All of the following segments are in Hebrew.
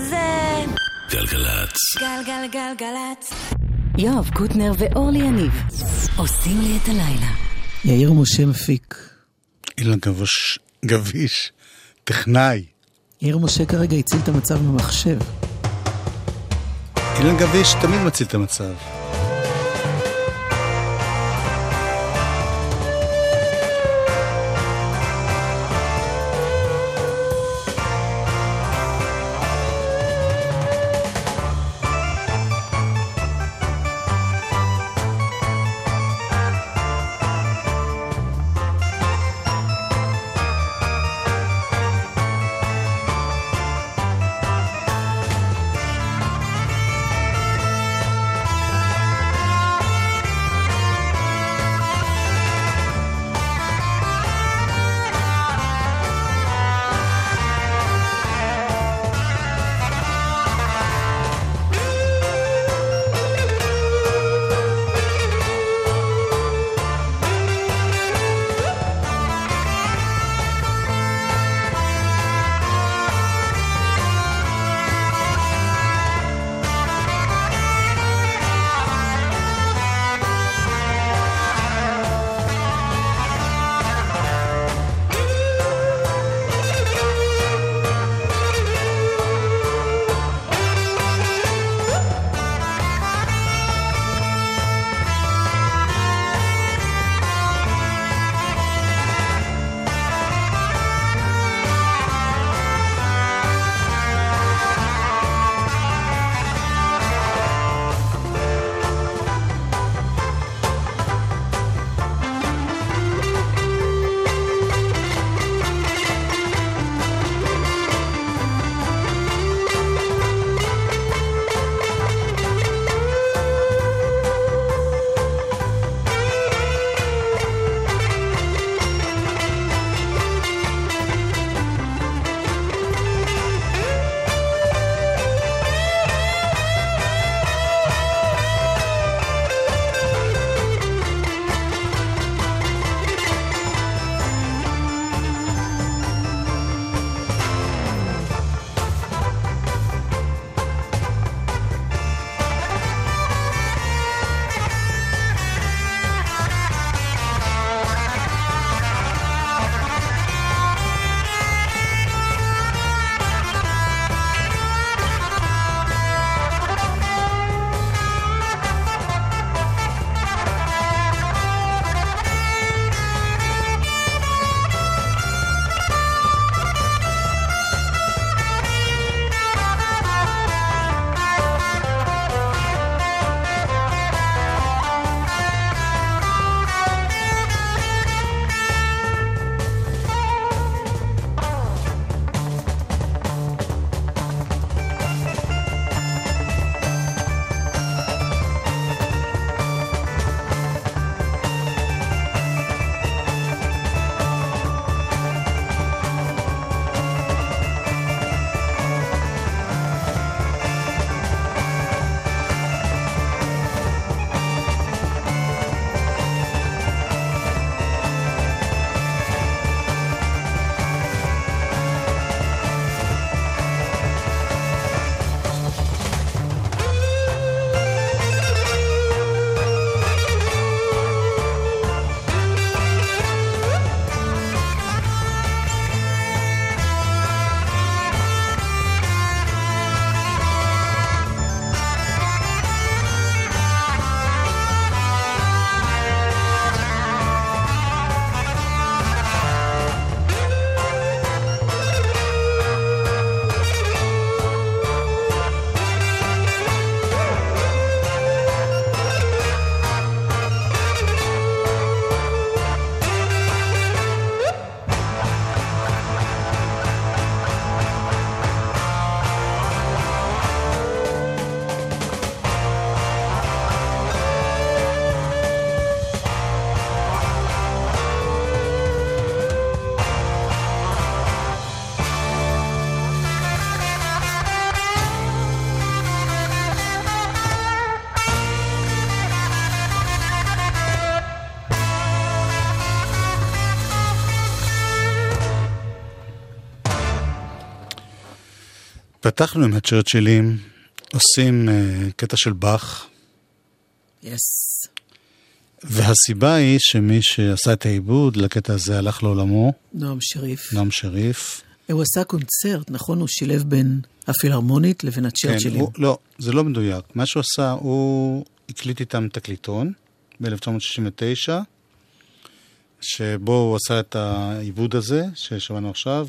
זה גלגלצ. גלגלגלגלצ. יואב קוטנר ואורלי יניב עושים לי את הלילה. יאיר משה מפיק. אילן גבוש, גביש, טכנאי. יאיר משה כרגע הציל את המצב במחשב. אילן גביש תמיד מציל את המצב. פתחנו עם הצ'רצ'ילים, עושים uh, קטע של באך, יס. והסיבה היא שמי שעשה את העיבוד לקטע הזה הלך לעולמו, נועם שריף. נועם שריף. הוא עשה קונצרט, נכון? הוא שילב בין הפילהרמונית לבין הצ'רצ'ילים. הוא, לא, זה לא מדויק. מה שהוא עשה, הוא הקליט איתם תקליטון ב-1969, שבו הוא עשה את העיבוד הזה, ששמענו עכשיו.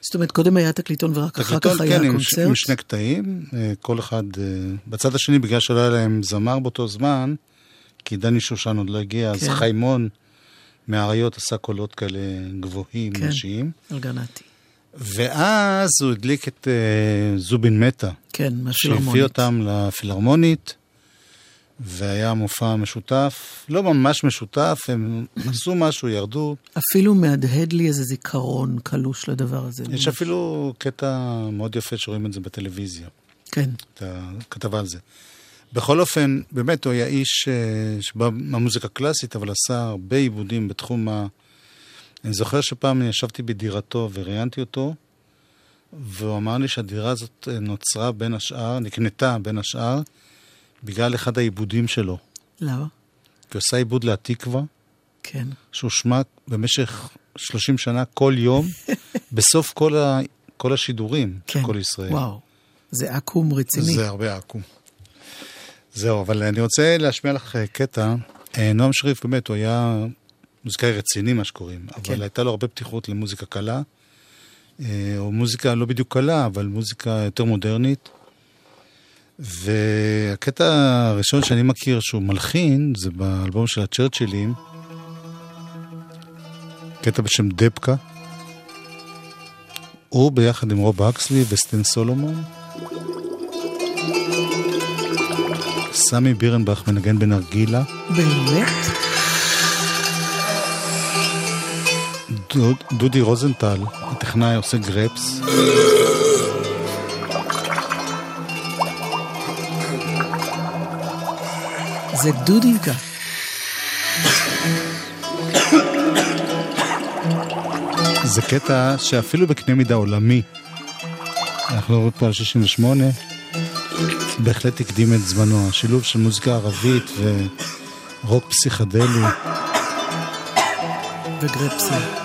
זאת אומרת, קודם היה תקליטון ורק אחר תקליטון, כך היה כן, עם, קונצרט? עם שני קטעים, אה, כל אחד... אה, בצד השני, בגלל שלא היה להם זמר באותו זמן, כי דני שושן עוד לא הגיע, אז כן. חיימון מהאריות עשה קולות כאלה גבוהים, כן. נשיים. אלגנטי. ואז הוא הדליק את אה, זובין מטה. כן, מהפילהרמונית. שהביא אותם לפילהרמונית, והיה מופע משותף, לא ממש משותף, הם עשו משהו, ירדו. אפילו מהדהד לי איזה זיכרון קלוש לדבר הזה. יש אפילו קטע מאוד יפה שרואים את זה בטלוויזיה, כן, את הכתבה על זה. בכל אופן, באמת הוא היה איש אה, שבא מהמוזיקה הקלאסית, אבל עשה הרבה עיבודים בתחום ה... אני זוכר שפעם אני ישבתי בדירתו וראיינתי אותו, והוא אמר לי שהדירה הזאת אה, נוצרה בין השאר, נקנתה בין השאר, בגלל אחד העיבודים שלו. למה? כי הוא עשה עיבוד להתקווה, כן. שהושמע במשך 30 שנה כל יום, בסוף כל, ה... כל השידורים כן. של כל ישראל. וואו. זה עקום רציני. זה הרבה עכו"ם. זהו, אבל אני רוצה להשמיע לך אה, קטע. אה, נועם שריף באמת, הוא היה מוזיקאי רציני, מה שקוראים, אבל כן. הייתה לו הרבה פתיחות למוזיקה קלה, אה, או מוזיקה לא בדיוק קלה, אבל מוזיקה יותר מודרנית. והקטע הראשון שאני מכיר שהוא מלחין, זה באלבום של הצ'רצ'ילים, קטע בשם דבקה. הוא ביחד עם רוב אקסלי וסטן סולומון. סמי בירנבך מנגן בנרגילה, באמת? דוד, דודי רוזנטל, הטכנאי, עושה גרפס. זה דודינקה. זה קטע שאפילו בקנה מידה עולמי, אנחנו מדברים פה על 68, בהחלט הקדים את זמנו. השילוב של מוזיקה ערבית ורוק פסיכדלי. וגרפסים.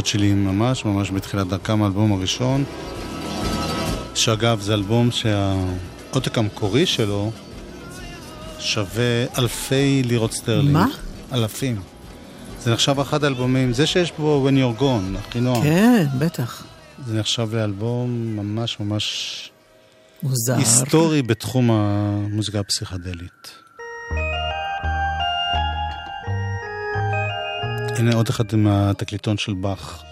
צ'רצ'ילים ממש, ממש בתחילת דרכם, האלבום הראשון. שאגב, זה אלבום שהעותק המקורי שלו שווה אלפי לירות סטרלינג. מה? אלפים. זה נחשב אחד האלבומים, זה שיש בו When You're Gone, הכי נועם. כן, בטח. זה נחשב לאלבום ממש ממש מוזר. היסטורי בתחום המוזיקה הפסיכדלית. הנה עוד אחד עם התקליטון של באך.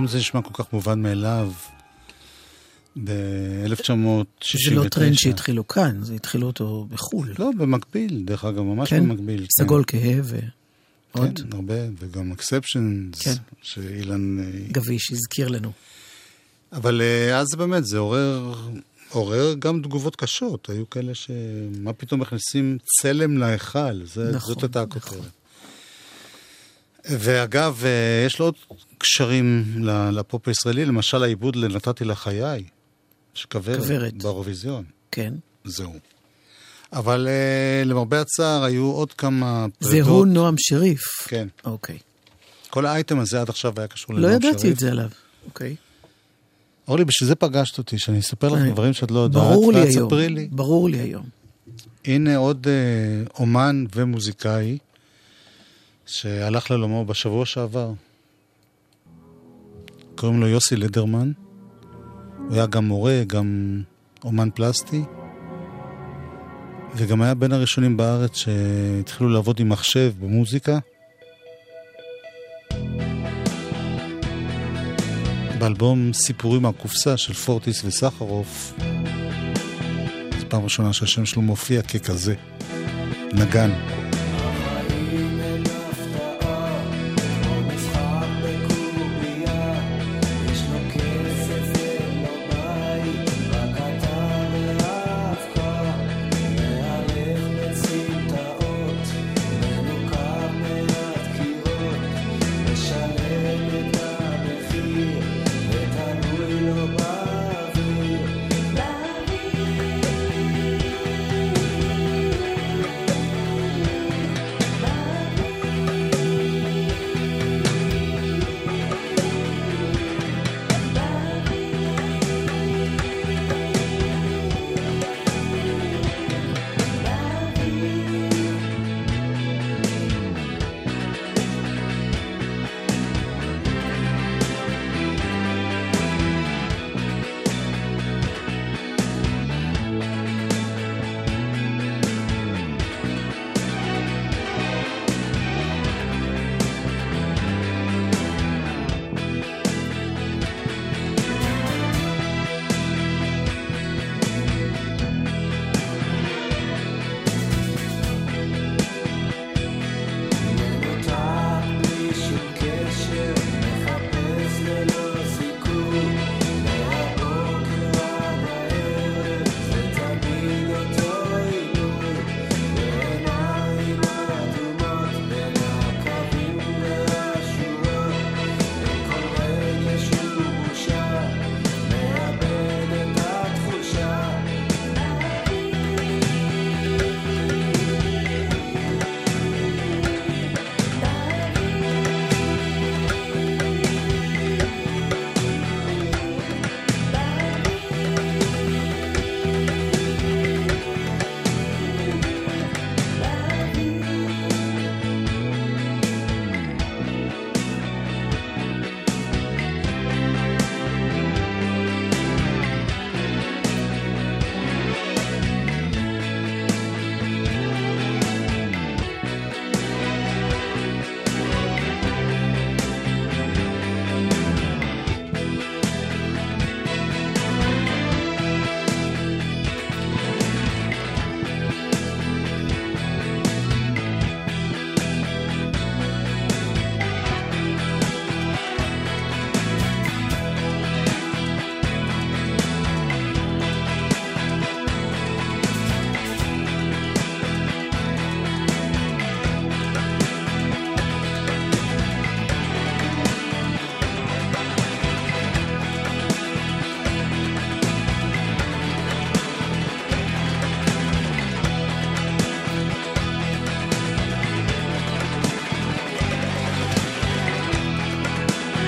היום זה נשמע כל כך מובן מאליו. ב-1969. זה לא טרנד שהתחילו כאן, זה התחילו אותו בחו"ל. לא, במקביל, דרך אגב, ממש כן? במקביל. סגול כהה ועוד. כן, הרבה, וגם אקספשנס, כן. שאילן... אה, גביש הזכיר לנו. אבל אה, אז באמת זה עורר, עורר גם תגובות קשות. היו כאלה ש... מה פתאום מכניסים צלם להיכל? זה, נכון, זאת הייתה נכון. ואגב, אה, יש לו עוד קשרים לפופ הישראלי, למשל העיבוד ל"נתתי לחיי", של כוורת, כוורת. באירוויזיון. כן. זהו. אבל uh, למרבה הצער, היו עוד כמה זה פרידות. הוא נועם שריף. כן. אוקיי. כל האייטם הזה עד עכשיו היה קשור לא לנועם ידעתי שריף. את זה עליו. אוקיי. אורלי, בשביל זה פגשת אותי, שאני אספר לך אה, דברים שאת לא יודעת, ברור לי היום. לי. ברור לי היום. הנה עוד אה, אומן ומוזיקאי שהלך לעולמו בשבוע שעבר. קוראים לו יוסי לדרמן. הוא היה גם מורה, גם אומן פלסטי, וגם היה בין הראשונים בארץ שהתחילו לעבוד עם מחשב במוזיקה. באלבום סיפורים מהקופסה של פורטיס וסחרוף, זו פעם ראשונה שהשם שלו מופיע ככזה, נגן.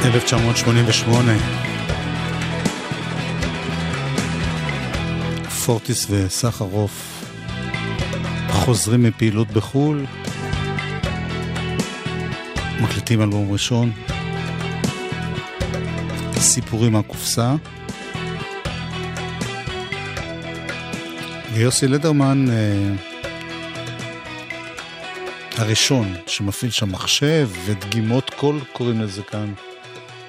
...1988. פורטיס וסחרוף חוזרים מפעילות בחו"ל, מקליטים אלבום ראשון, סיפורים מהקופסה. ויוסי לדרמן אה, הראשון שמפעיל שם מחשב ודגימות קול, קוראים לזה כאן,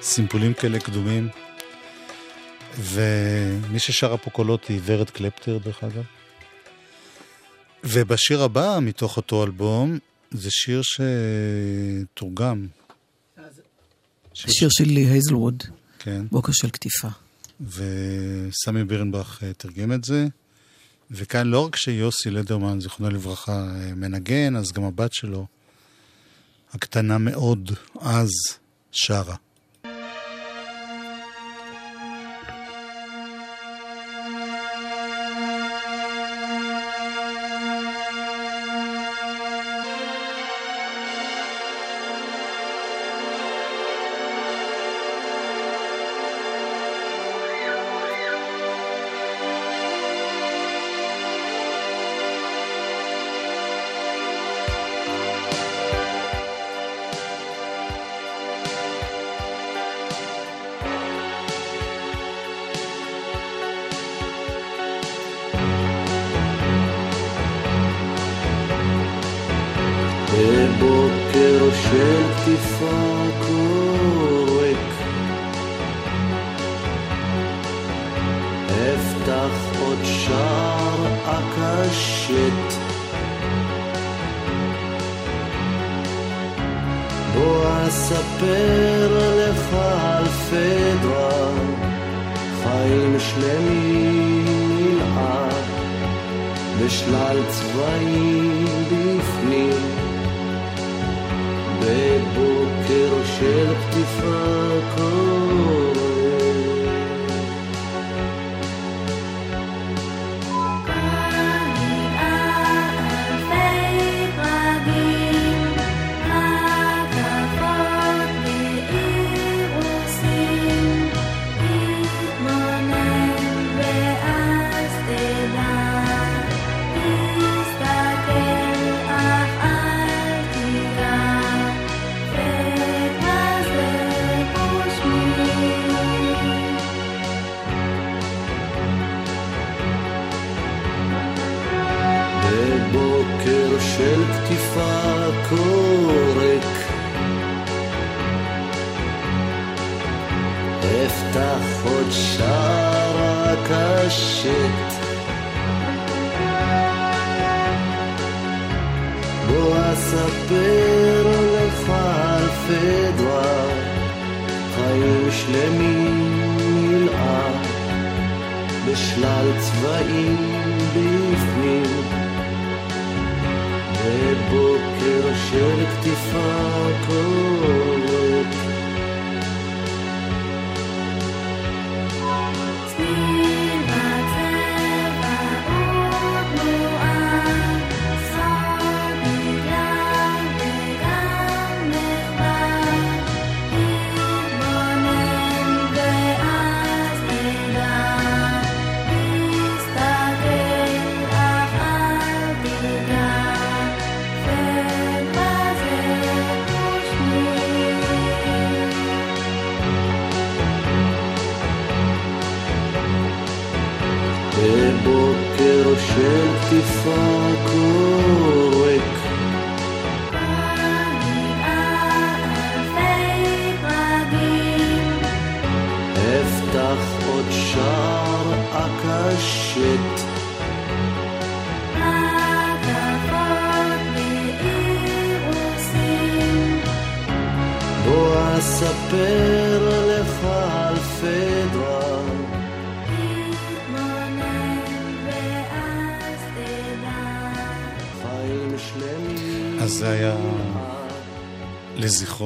סימפולים כאלה קדומים. ומי ששרה פה קולות היא ורד קלפטר, דרך אגב. ובשיר הבא, מתוך אותו אלבום, זה שיר שתורגם. שיר של לי הייזלווד, כן. בוקר של קטיפה. וסמי בירנבך אה, תרגם את זה. וכאן לא רק שיוסי לדרמן, זיכרונו לברכה, אה, מנגן, אז גם הבת שלו, הקטנה מאוד, אז, שרה. בבוקר של קטיפה קורק. אפתח עוד שער הקשת. בוא אספר לך על פדרה חיים שלמים נלעד בשלל צבעים בפנים בבוקר של קטיפה קוראת עוד שער הקשת. בוא אספר לך על פדרה חיים שלמים נלאה בשלל צבעים בפנים. בבוקר של קטיפה קוראת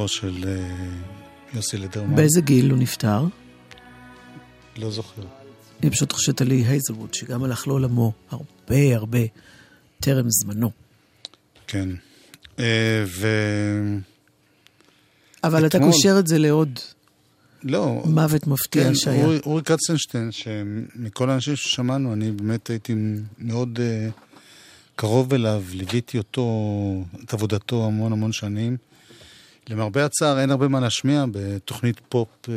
של אה, יוסי לדרמן. באיזה גיל הוא נפטר? לא זוכר. אני פשוט חושבת על לי הייזלווד, שגם הלך לעולמו הרבה הרבה טרם זמנו. כן. אה, ו... אבל אתה קושר את זה לעוד לא, מוות מפתיע כן, שהיה. אורי, אורי קצנשטיין, שמכל האנשים ששמענו, אני באמת הייתי מאוד uh, קרוב אליו, ליוויתי אותו, את עבודתו המון המון שנים. למרבה הצער, אין הרבה מה להשמיע בתוכנית פופ, uh,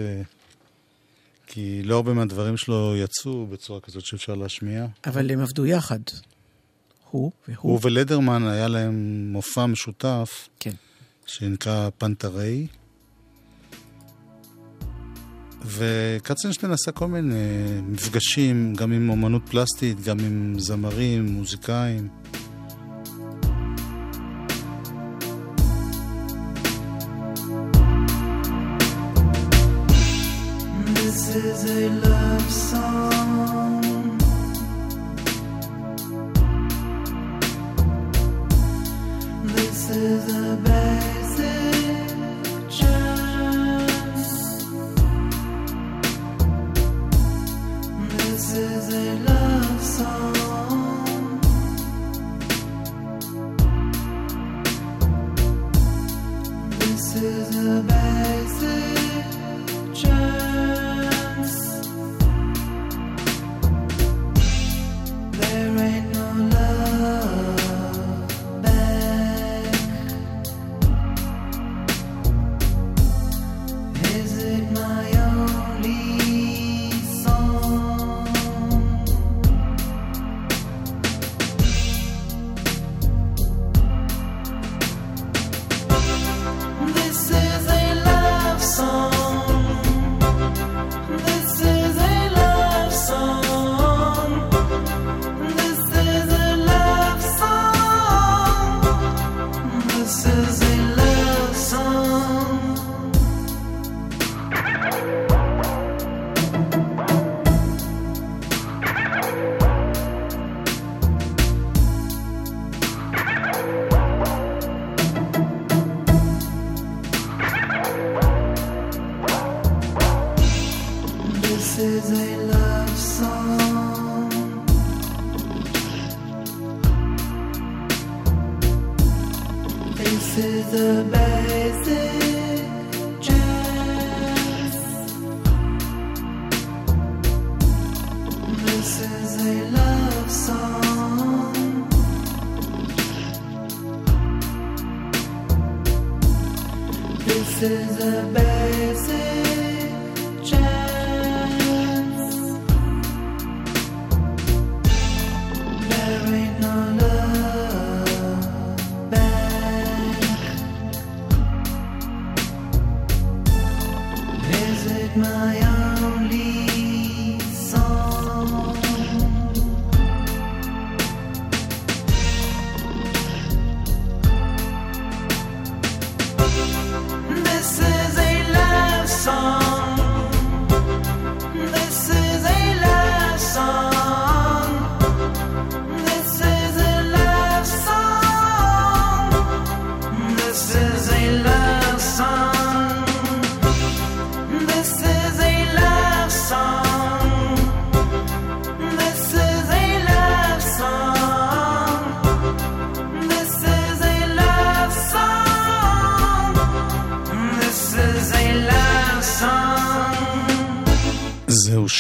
כי לא הרבה מהדברים שלו יצאו בצורה כזאת שאפשר להשמיע. אבל הם עבדו יחד. הוא והוא. הוא ולדרמן, היה להם מופע משותף כן. שנקרא פנטרי. וקצנשטיין עשה כל מיני מפגשים, גם עם אומנות פלסטית, גם עם זמרים, מוזיקאים.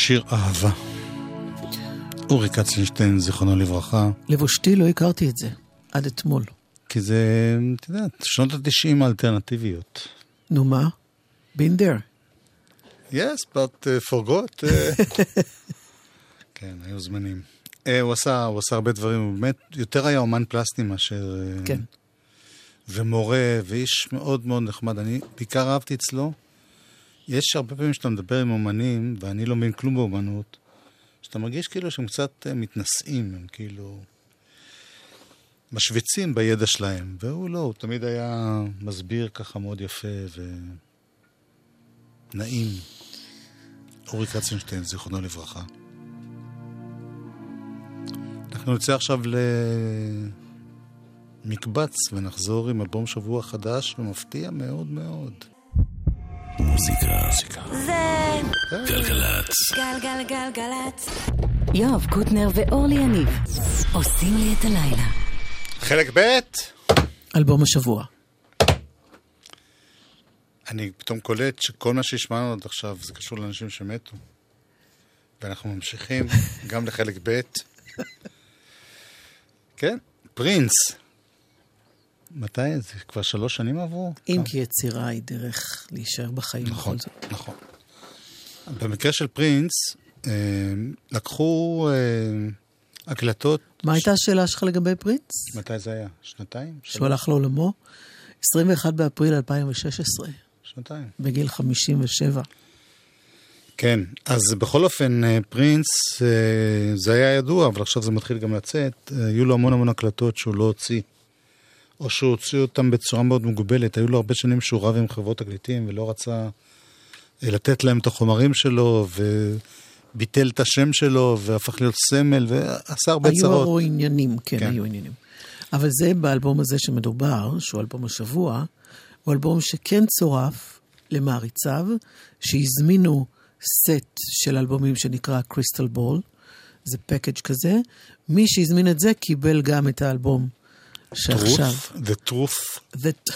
שיר אהבה. אורי קצנשטיין, זיכרונו לברכה, לבושתי לא הכרתי את זה, עד אתמול. כי זה, את יודעת, שנות התשעים האלטרנטיביות. נו מה? been there. Yes, but uh, forgot. uh, כן, היו זמנים. Uh, הוא עשה, הוא עשה הרבה דברים, הוא באמת יותר היה אומן פלסטי מאשר... uh, כן. ומורה, ואיש מאוד מאוד נחמד. אני בעיקר אהבתי אצלו. יש הרבה פעמים שאתה מדבר עם אומנים, ואני לא מבין כלום באומנות, שאתה מרגיש כאילו שהם קצת אה, מתנשאים, הם כאילו משוויצים בידע שלהם. והוא לא, הוא תמיד היה מסביר ככה מאוד יפה ונעים. אורי קצנשטיין, זיכרונו לברכה. אנחנו נצא עכשיו למקבץ ונחזור עם אלבום שבוע חדש ומפתיע מאוד מאוד. מוזיקה. זה גלגלצ. גלגלגלגלצ. יואב קוטנר ואורלי יניב עושים לי את הלילה. חלק ב' אלבום השבוע. אני פתאום קולט שכל מה שהשמענו עד עכשיו זה קשור לאנשים שמתו. ואנחנו ממשיכים גם לחלק ב'. כן, פרינס. מתי? זה כבר שלוש שנים עברו? אם כי יצירה היא דרך להישאר בחיים נכון, בכל זאת. נכון. במקרה של פרינס, אה, לקחו אה, הקלטות... מה הייתה השאלה שלך לגבי פרינס? מתי זה היה? שנתיים? שהוא הלך לעולמו? 21 באפריל 2016, שנתיים. בגיל 57. כן, אז בכל אופן, אה, פרינס, אה, זה היה ידוע, אבל עכשיו זה מתחיל גם לצאת. אה, היו לו המון המון הקלטות שהוא לא הוציא, או שהוא הוציא אותן בצורה מאוד מוגבלת. היו לו הרבה שנים שהוא רב עם חברות תקליטים ולא רצה אה, לתת להם את החומרים שלו, וביטל את השם שלו, והפך להיות סמל, ועשה הרבה היו צרות. היו עניינים, כן, כן. היו עניינים. אבל זה באלבום הזה שמדובר, שהוא אלבום השבוע, הוא אלבום שכן צורף למעריציו, שהזמינו סט של אלבומים שנקרא קריסטל בול, זה פקאג' כזה. מי שהזמין את זה קיבל גם את האלבום שעכשיו. The Truth, The...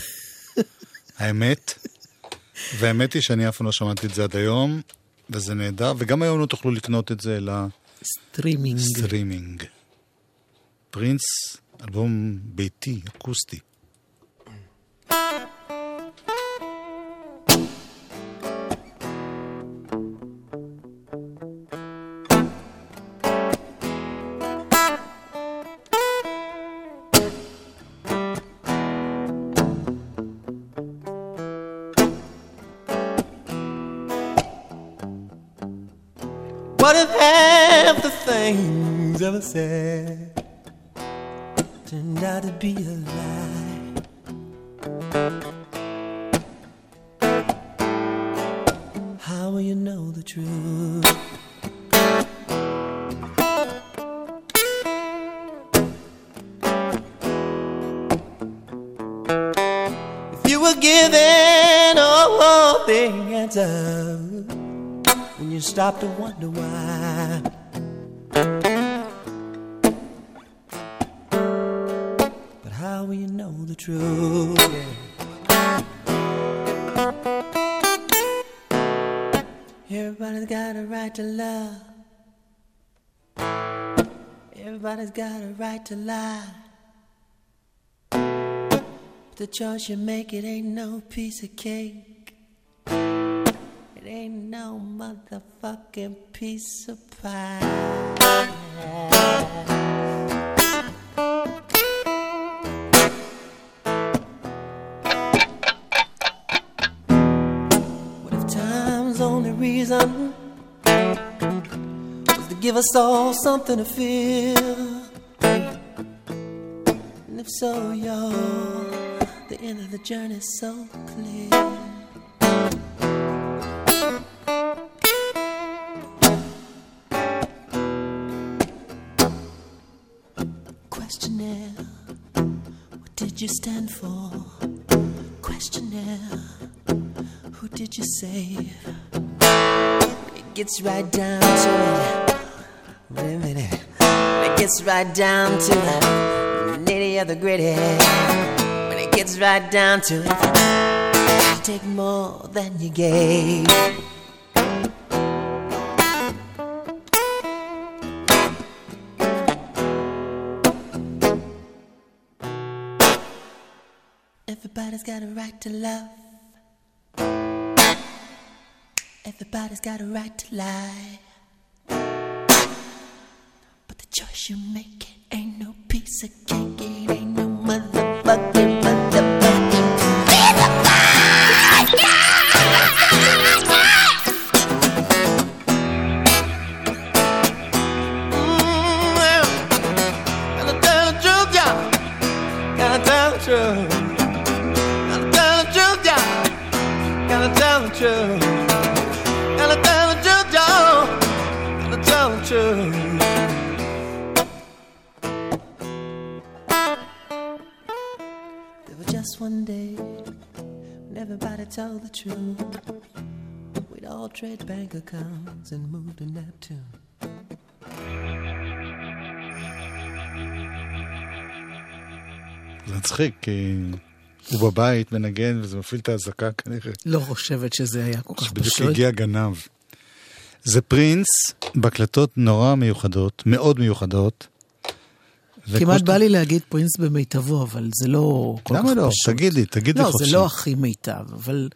האמת. והאמת היא שאני אף פעם לא שמעתי את זה עד היום, וזה נהדר, וגם היום לא תוכלו לקנות את זה סטרימינג. לסטרימינג. פרינס, אלבום ביתי, אקוסטי. What if half the things ever said turned out to be a lie? How will you know the truth? If you were given all the answers you stop to wonder why. But how will you know the truth? Everybody's got a right to love. Everybody's got a right to lie. But the choice you make, it ain't no piece of cake. No motherfucking piece of pie. What if time's only reason was to give us all something to feel? And if so, y'all, the end of the journey's so clear. Did you say? It gets right down to it. Wait a minute. It gets right down to the nitty of the gritty. When it gets right down to it, you take more than you gave. Everybody's got a right to love. Everybody's got a right to lie. But the choice you make it ain't no piece of cake. It ain't no truth. We'd all trade bank accounts and move to Neptune. זה מצחיק, כי הוא בבית מנגן וזה מפעיל את האזעקה כנראה. לא חושבת שזה היה כל כך שבדיוק פשוט. הגיע גנב. זה פרינס בהקלטות נורא מיוחדות, מאוד מיוחדות. כמעט בא לי להגיד פרינס במיטבו, אבל זה לא כל כך למה לא? פשוט. תגידי, תגידי לא, חופשי. זה לא הכי מיטב, אבל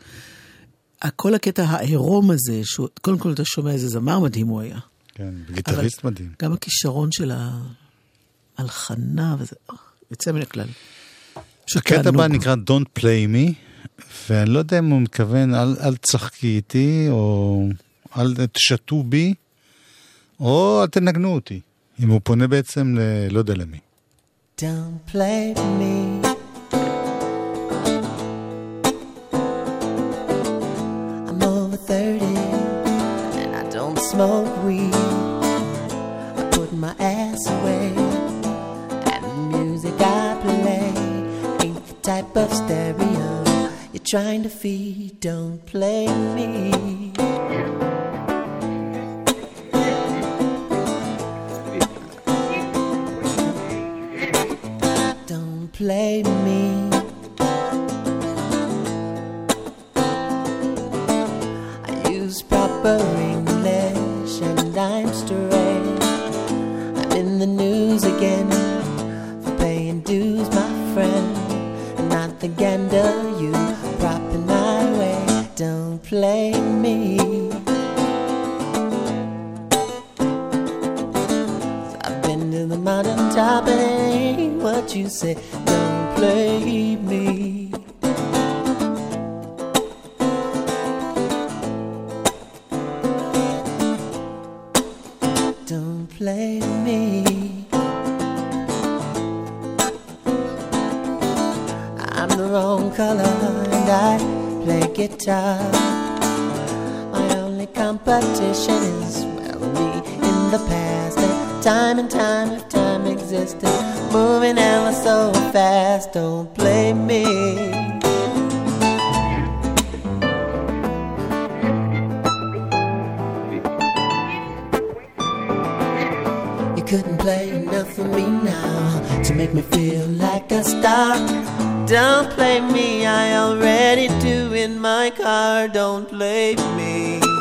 כל הקטע העירום הזה, קודם כל אתה שומע איזה זמר מדהים הוא היה. כן, גיטריסט מדהים. גם הכישרון של ההלחנה, וזה אה, יוצא מן הכלל. הקטע. הבא נקרא Don't Play Me, ואני לא יודע אם הוא מתכוון, אל תשחקי איתי, או אל תשתו בי, או אל תנגנו אותי. אם הוא פונה בעצם ל... לא יודע למי. Don't play me. I'm over 30 and I don't smoke weed. I put my ass away and the music I play ain't the type of stereo you're trying to feed. Don't play me. Play me. I use proper English and I'm straight. I'm in the news again for paying dues, my friend. Not the gander you propping my way. Don't play me. I've been to the mountain top and you say. Don't play me. Don't play me. I'm the wrong color and I play guitar. My only competition is well me in the past. And time and time existed, moving ever so fast. Don't play me. You couldn't play enough for me now to make me feel like a star. Don't play me, I already do in my car. Don't play me.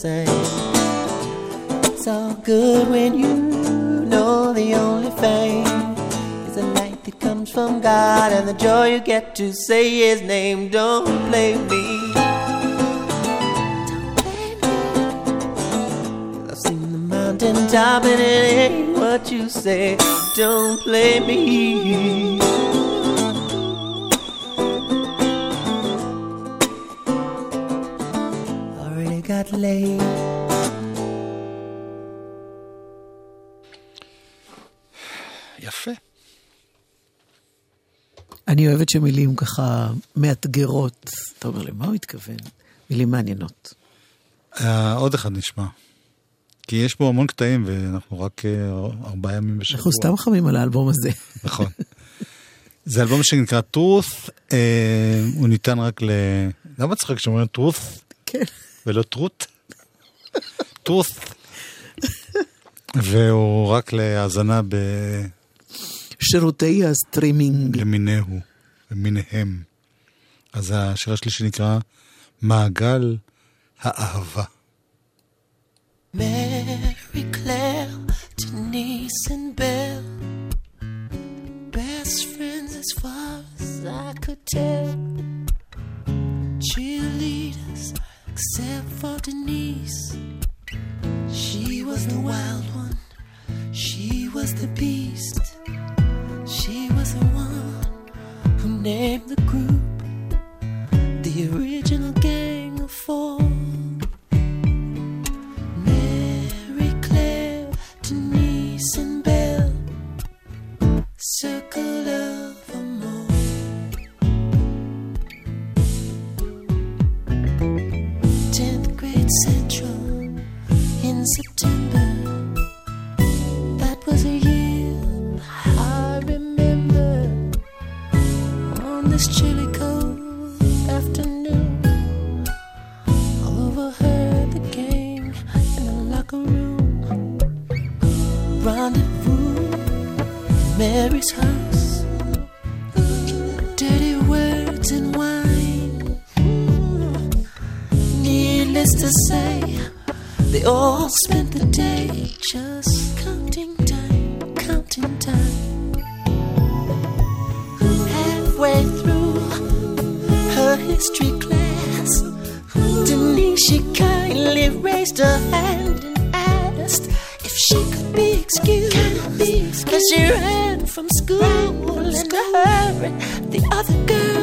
Same. It's all good when you know the only fame is the light that comes from God and the joy you get to say His name. Don't play me. Don't blame me. I've seen the mountain top and it ain't what you say. Don't play me. Got laid. יפה. אני אוהבת שמילים ככה מאתגרות. אתה אומר, למה הוא התכוון? מילים מעניינות. אה, עוד אחד נשמע. כי יש בו המון קטעים ואנחנו רק אה, ארבעה ימים בשבוע. אנחנו סתם חמים על האלבום הזה. נכון. זה אלבום שנקרא טרוס, אה, הוא ניתן רק ל... למה צחק כשאומרים Truth כן. ולא טרוט? Truth. והוא רק להאזנה ב... שירותי הסטרימינג. למיניהו, למיניהם. אז השיר השלישי נקרא מעגל האהבה. Mary Claire, Denise and Belle. Best friends as far as I could tell. Cheerleaders, except for Denise. She was the wild one, she was the beast. She was the one who named the group Mary's house. Dirty words and wine. Needless to say, they all spent the day just counting time, counting time. Halfway through her history class, Denise, she kindly raised her hand and asked if she could be excused. As she ran from school in a hurry. The other girl.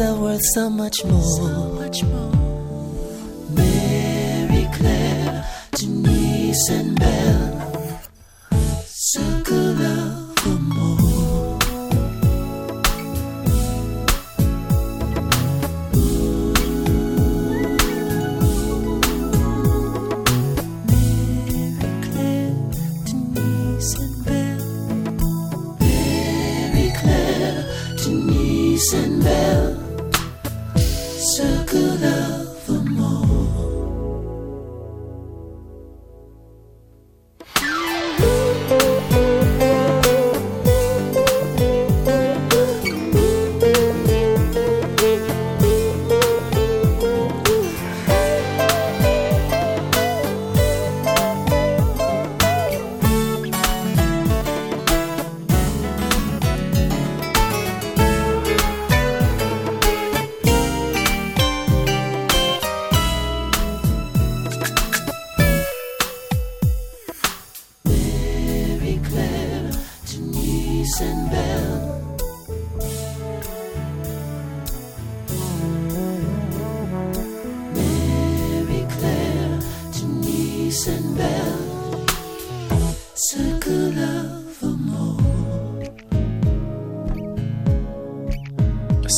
Are worth so much more. So much more.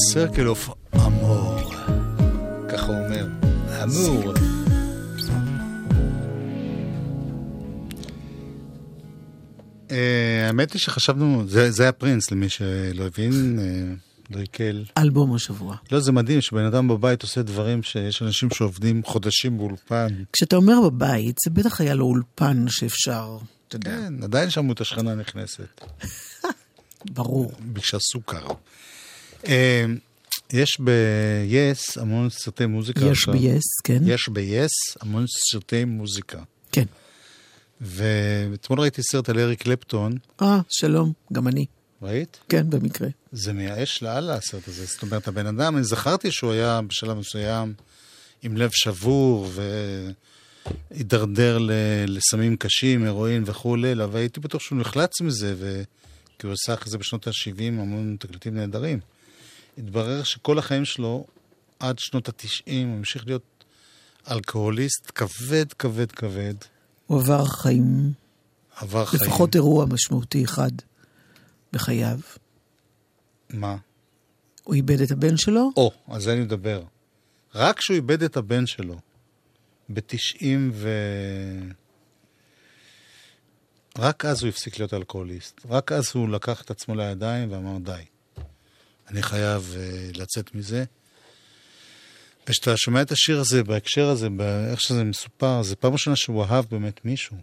Circle of Amor. ככה הוא אומר. אמור. אה, האמת היא שחשבנו, זה היה פרינס למי שלא הבין, אה, לא עיכל. אלבום השבוע. לא, זה מדהים שבן אדם בבית עושה דברים שיש אנשים שעובדים חודשים באולפן. כשאתה אומר בבית, זה בטח היה לו אולפן שאפשר, אתה יודע, כן, עדיין שמעו את השכנה נכנסת. ברור. ביקשה סוכר. אה, יש ב-yes המון סרטי מוזיקה. יש. ב-yes, כן. יש ב-yes המון סרטי מוזיקה. כן. ואתמול ראיתי סרט על אריק קלפטון, אה, שלום, גם אני. ראית? כן, במקרה. זה מייאש לאללה הסרט הזה. זאת אומרת, הבן אדם, אני זכרתי שהוא היה בשלב מסוים עם לב שבור והידרדר לסמים קשים, הירואין וכולי, אבל הייתי בטוח שהוא נחלץ מזה, ו... כי הוא עשה אחרי זה בשנות ה-70 המון תקליטים נהדרים. התברר שכל החיים שלו, עד שנות ה-90, הוא המשיך להיות אלכוהוליסט כבד, כבד, כבד. הוא עבר חיים, עבר חיים. לפחות אירוע משמעותי אחד בחייו. מה? הוא איבד את הבן שלו, או, על זה אני מדבר. רק כשהוא איבד את הבן שלו, ב-90 ו... רק אז הוא הפסיק להיות אלכוהוליסט. רק אז הוא לקח את עצמו לידיים ואמר, די, אני חייב uh, לצאת מזה. וכשאתה שומע את השיר הזה, בהקשר הזה, באיך שזה מסופר, זה פעם ראשונה שהוא אהב באמת מישהו.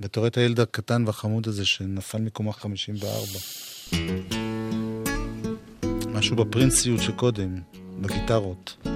ואתה רואה את הילד הקטן והחמוד הזה שנפל מקומה 54. משהו בפרינסיות שקודם, בגיטרות.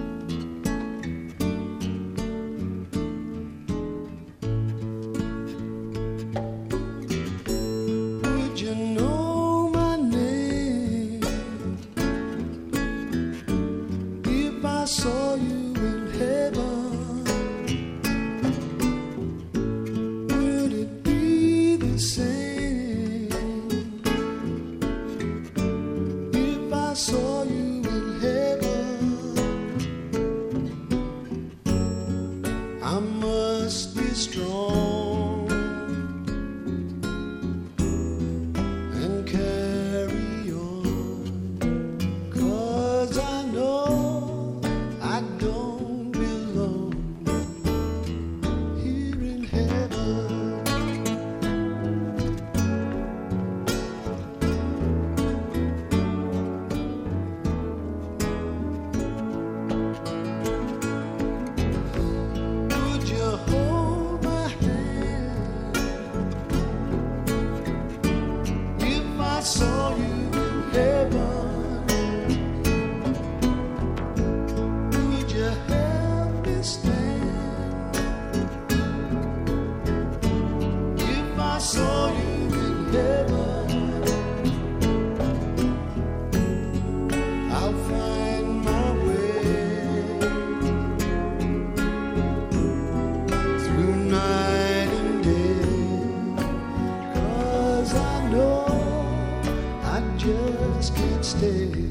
stay.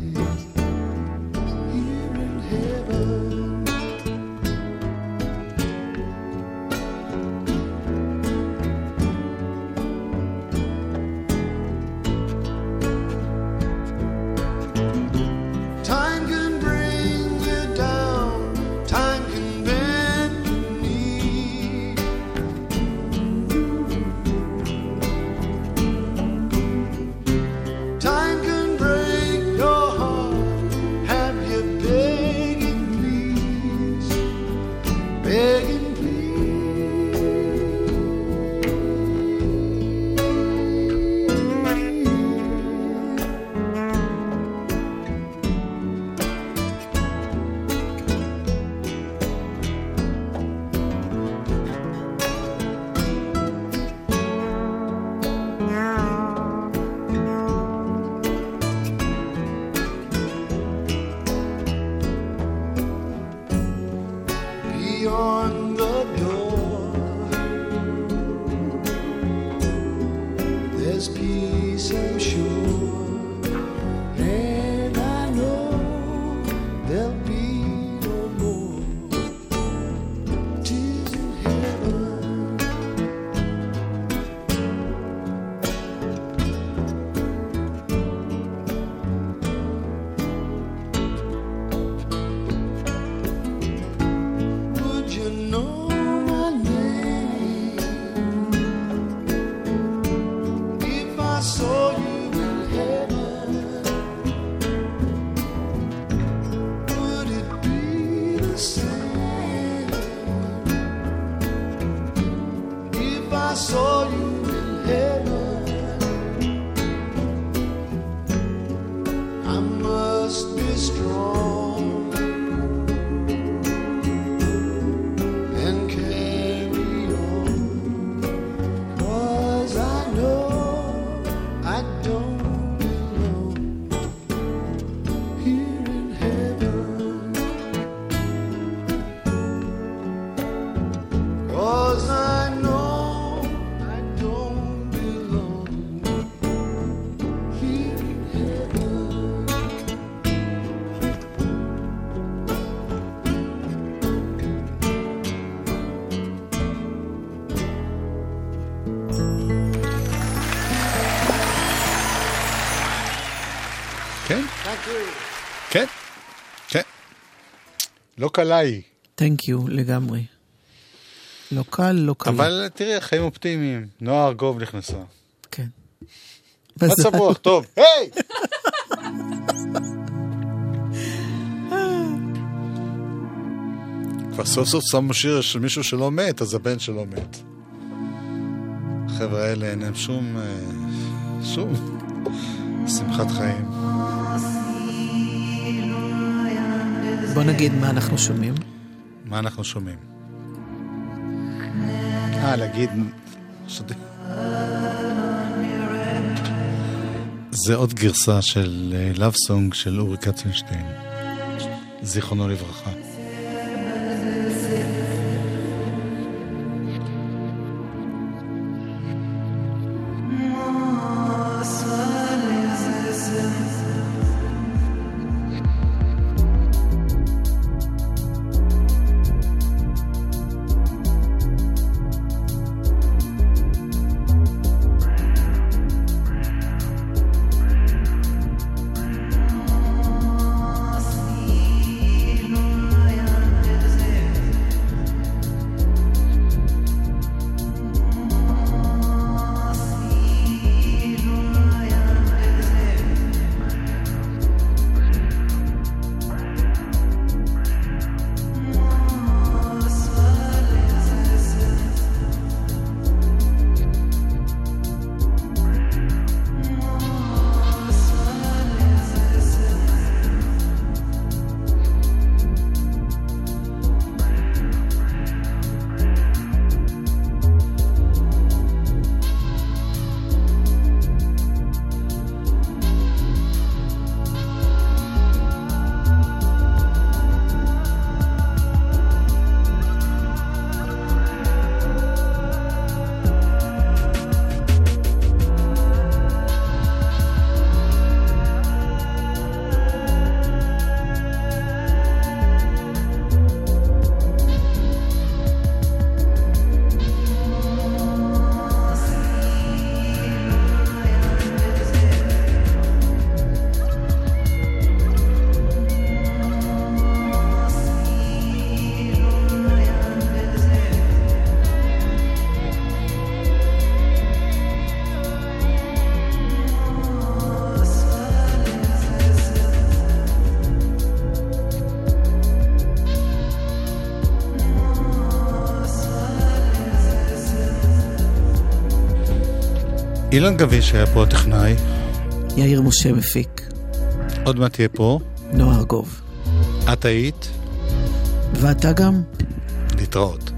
לא קלה היא. Thank you לגמרי. לא קל, לא קל. אבל תראי, חיים אופטימיים. נועה ארגוב נכנסה. כן. מצב רוח טוב. היי! כבר סוף סוף שמו שיר של מישהו שלא מת, אז הבן שלא מת. החבר'ה האלה אין להם שום... אה, שום שמחת חיים. בוא נגיד מה אנחנו שומעים. מה אנחנו שומעים? אה, להגיד... זה עוד גרסה של אה, לאב סונג של אורי קצנשטיין, זיכרונו לברכה. אילן גביש היה פה הטכנאי, יאיר משה מפיק, עוד מעט תהיה פה. נועה ארגוב. את היית, ואתה גם? להתראות.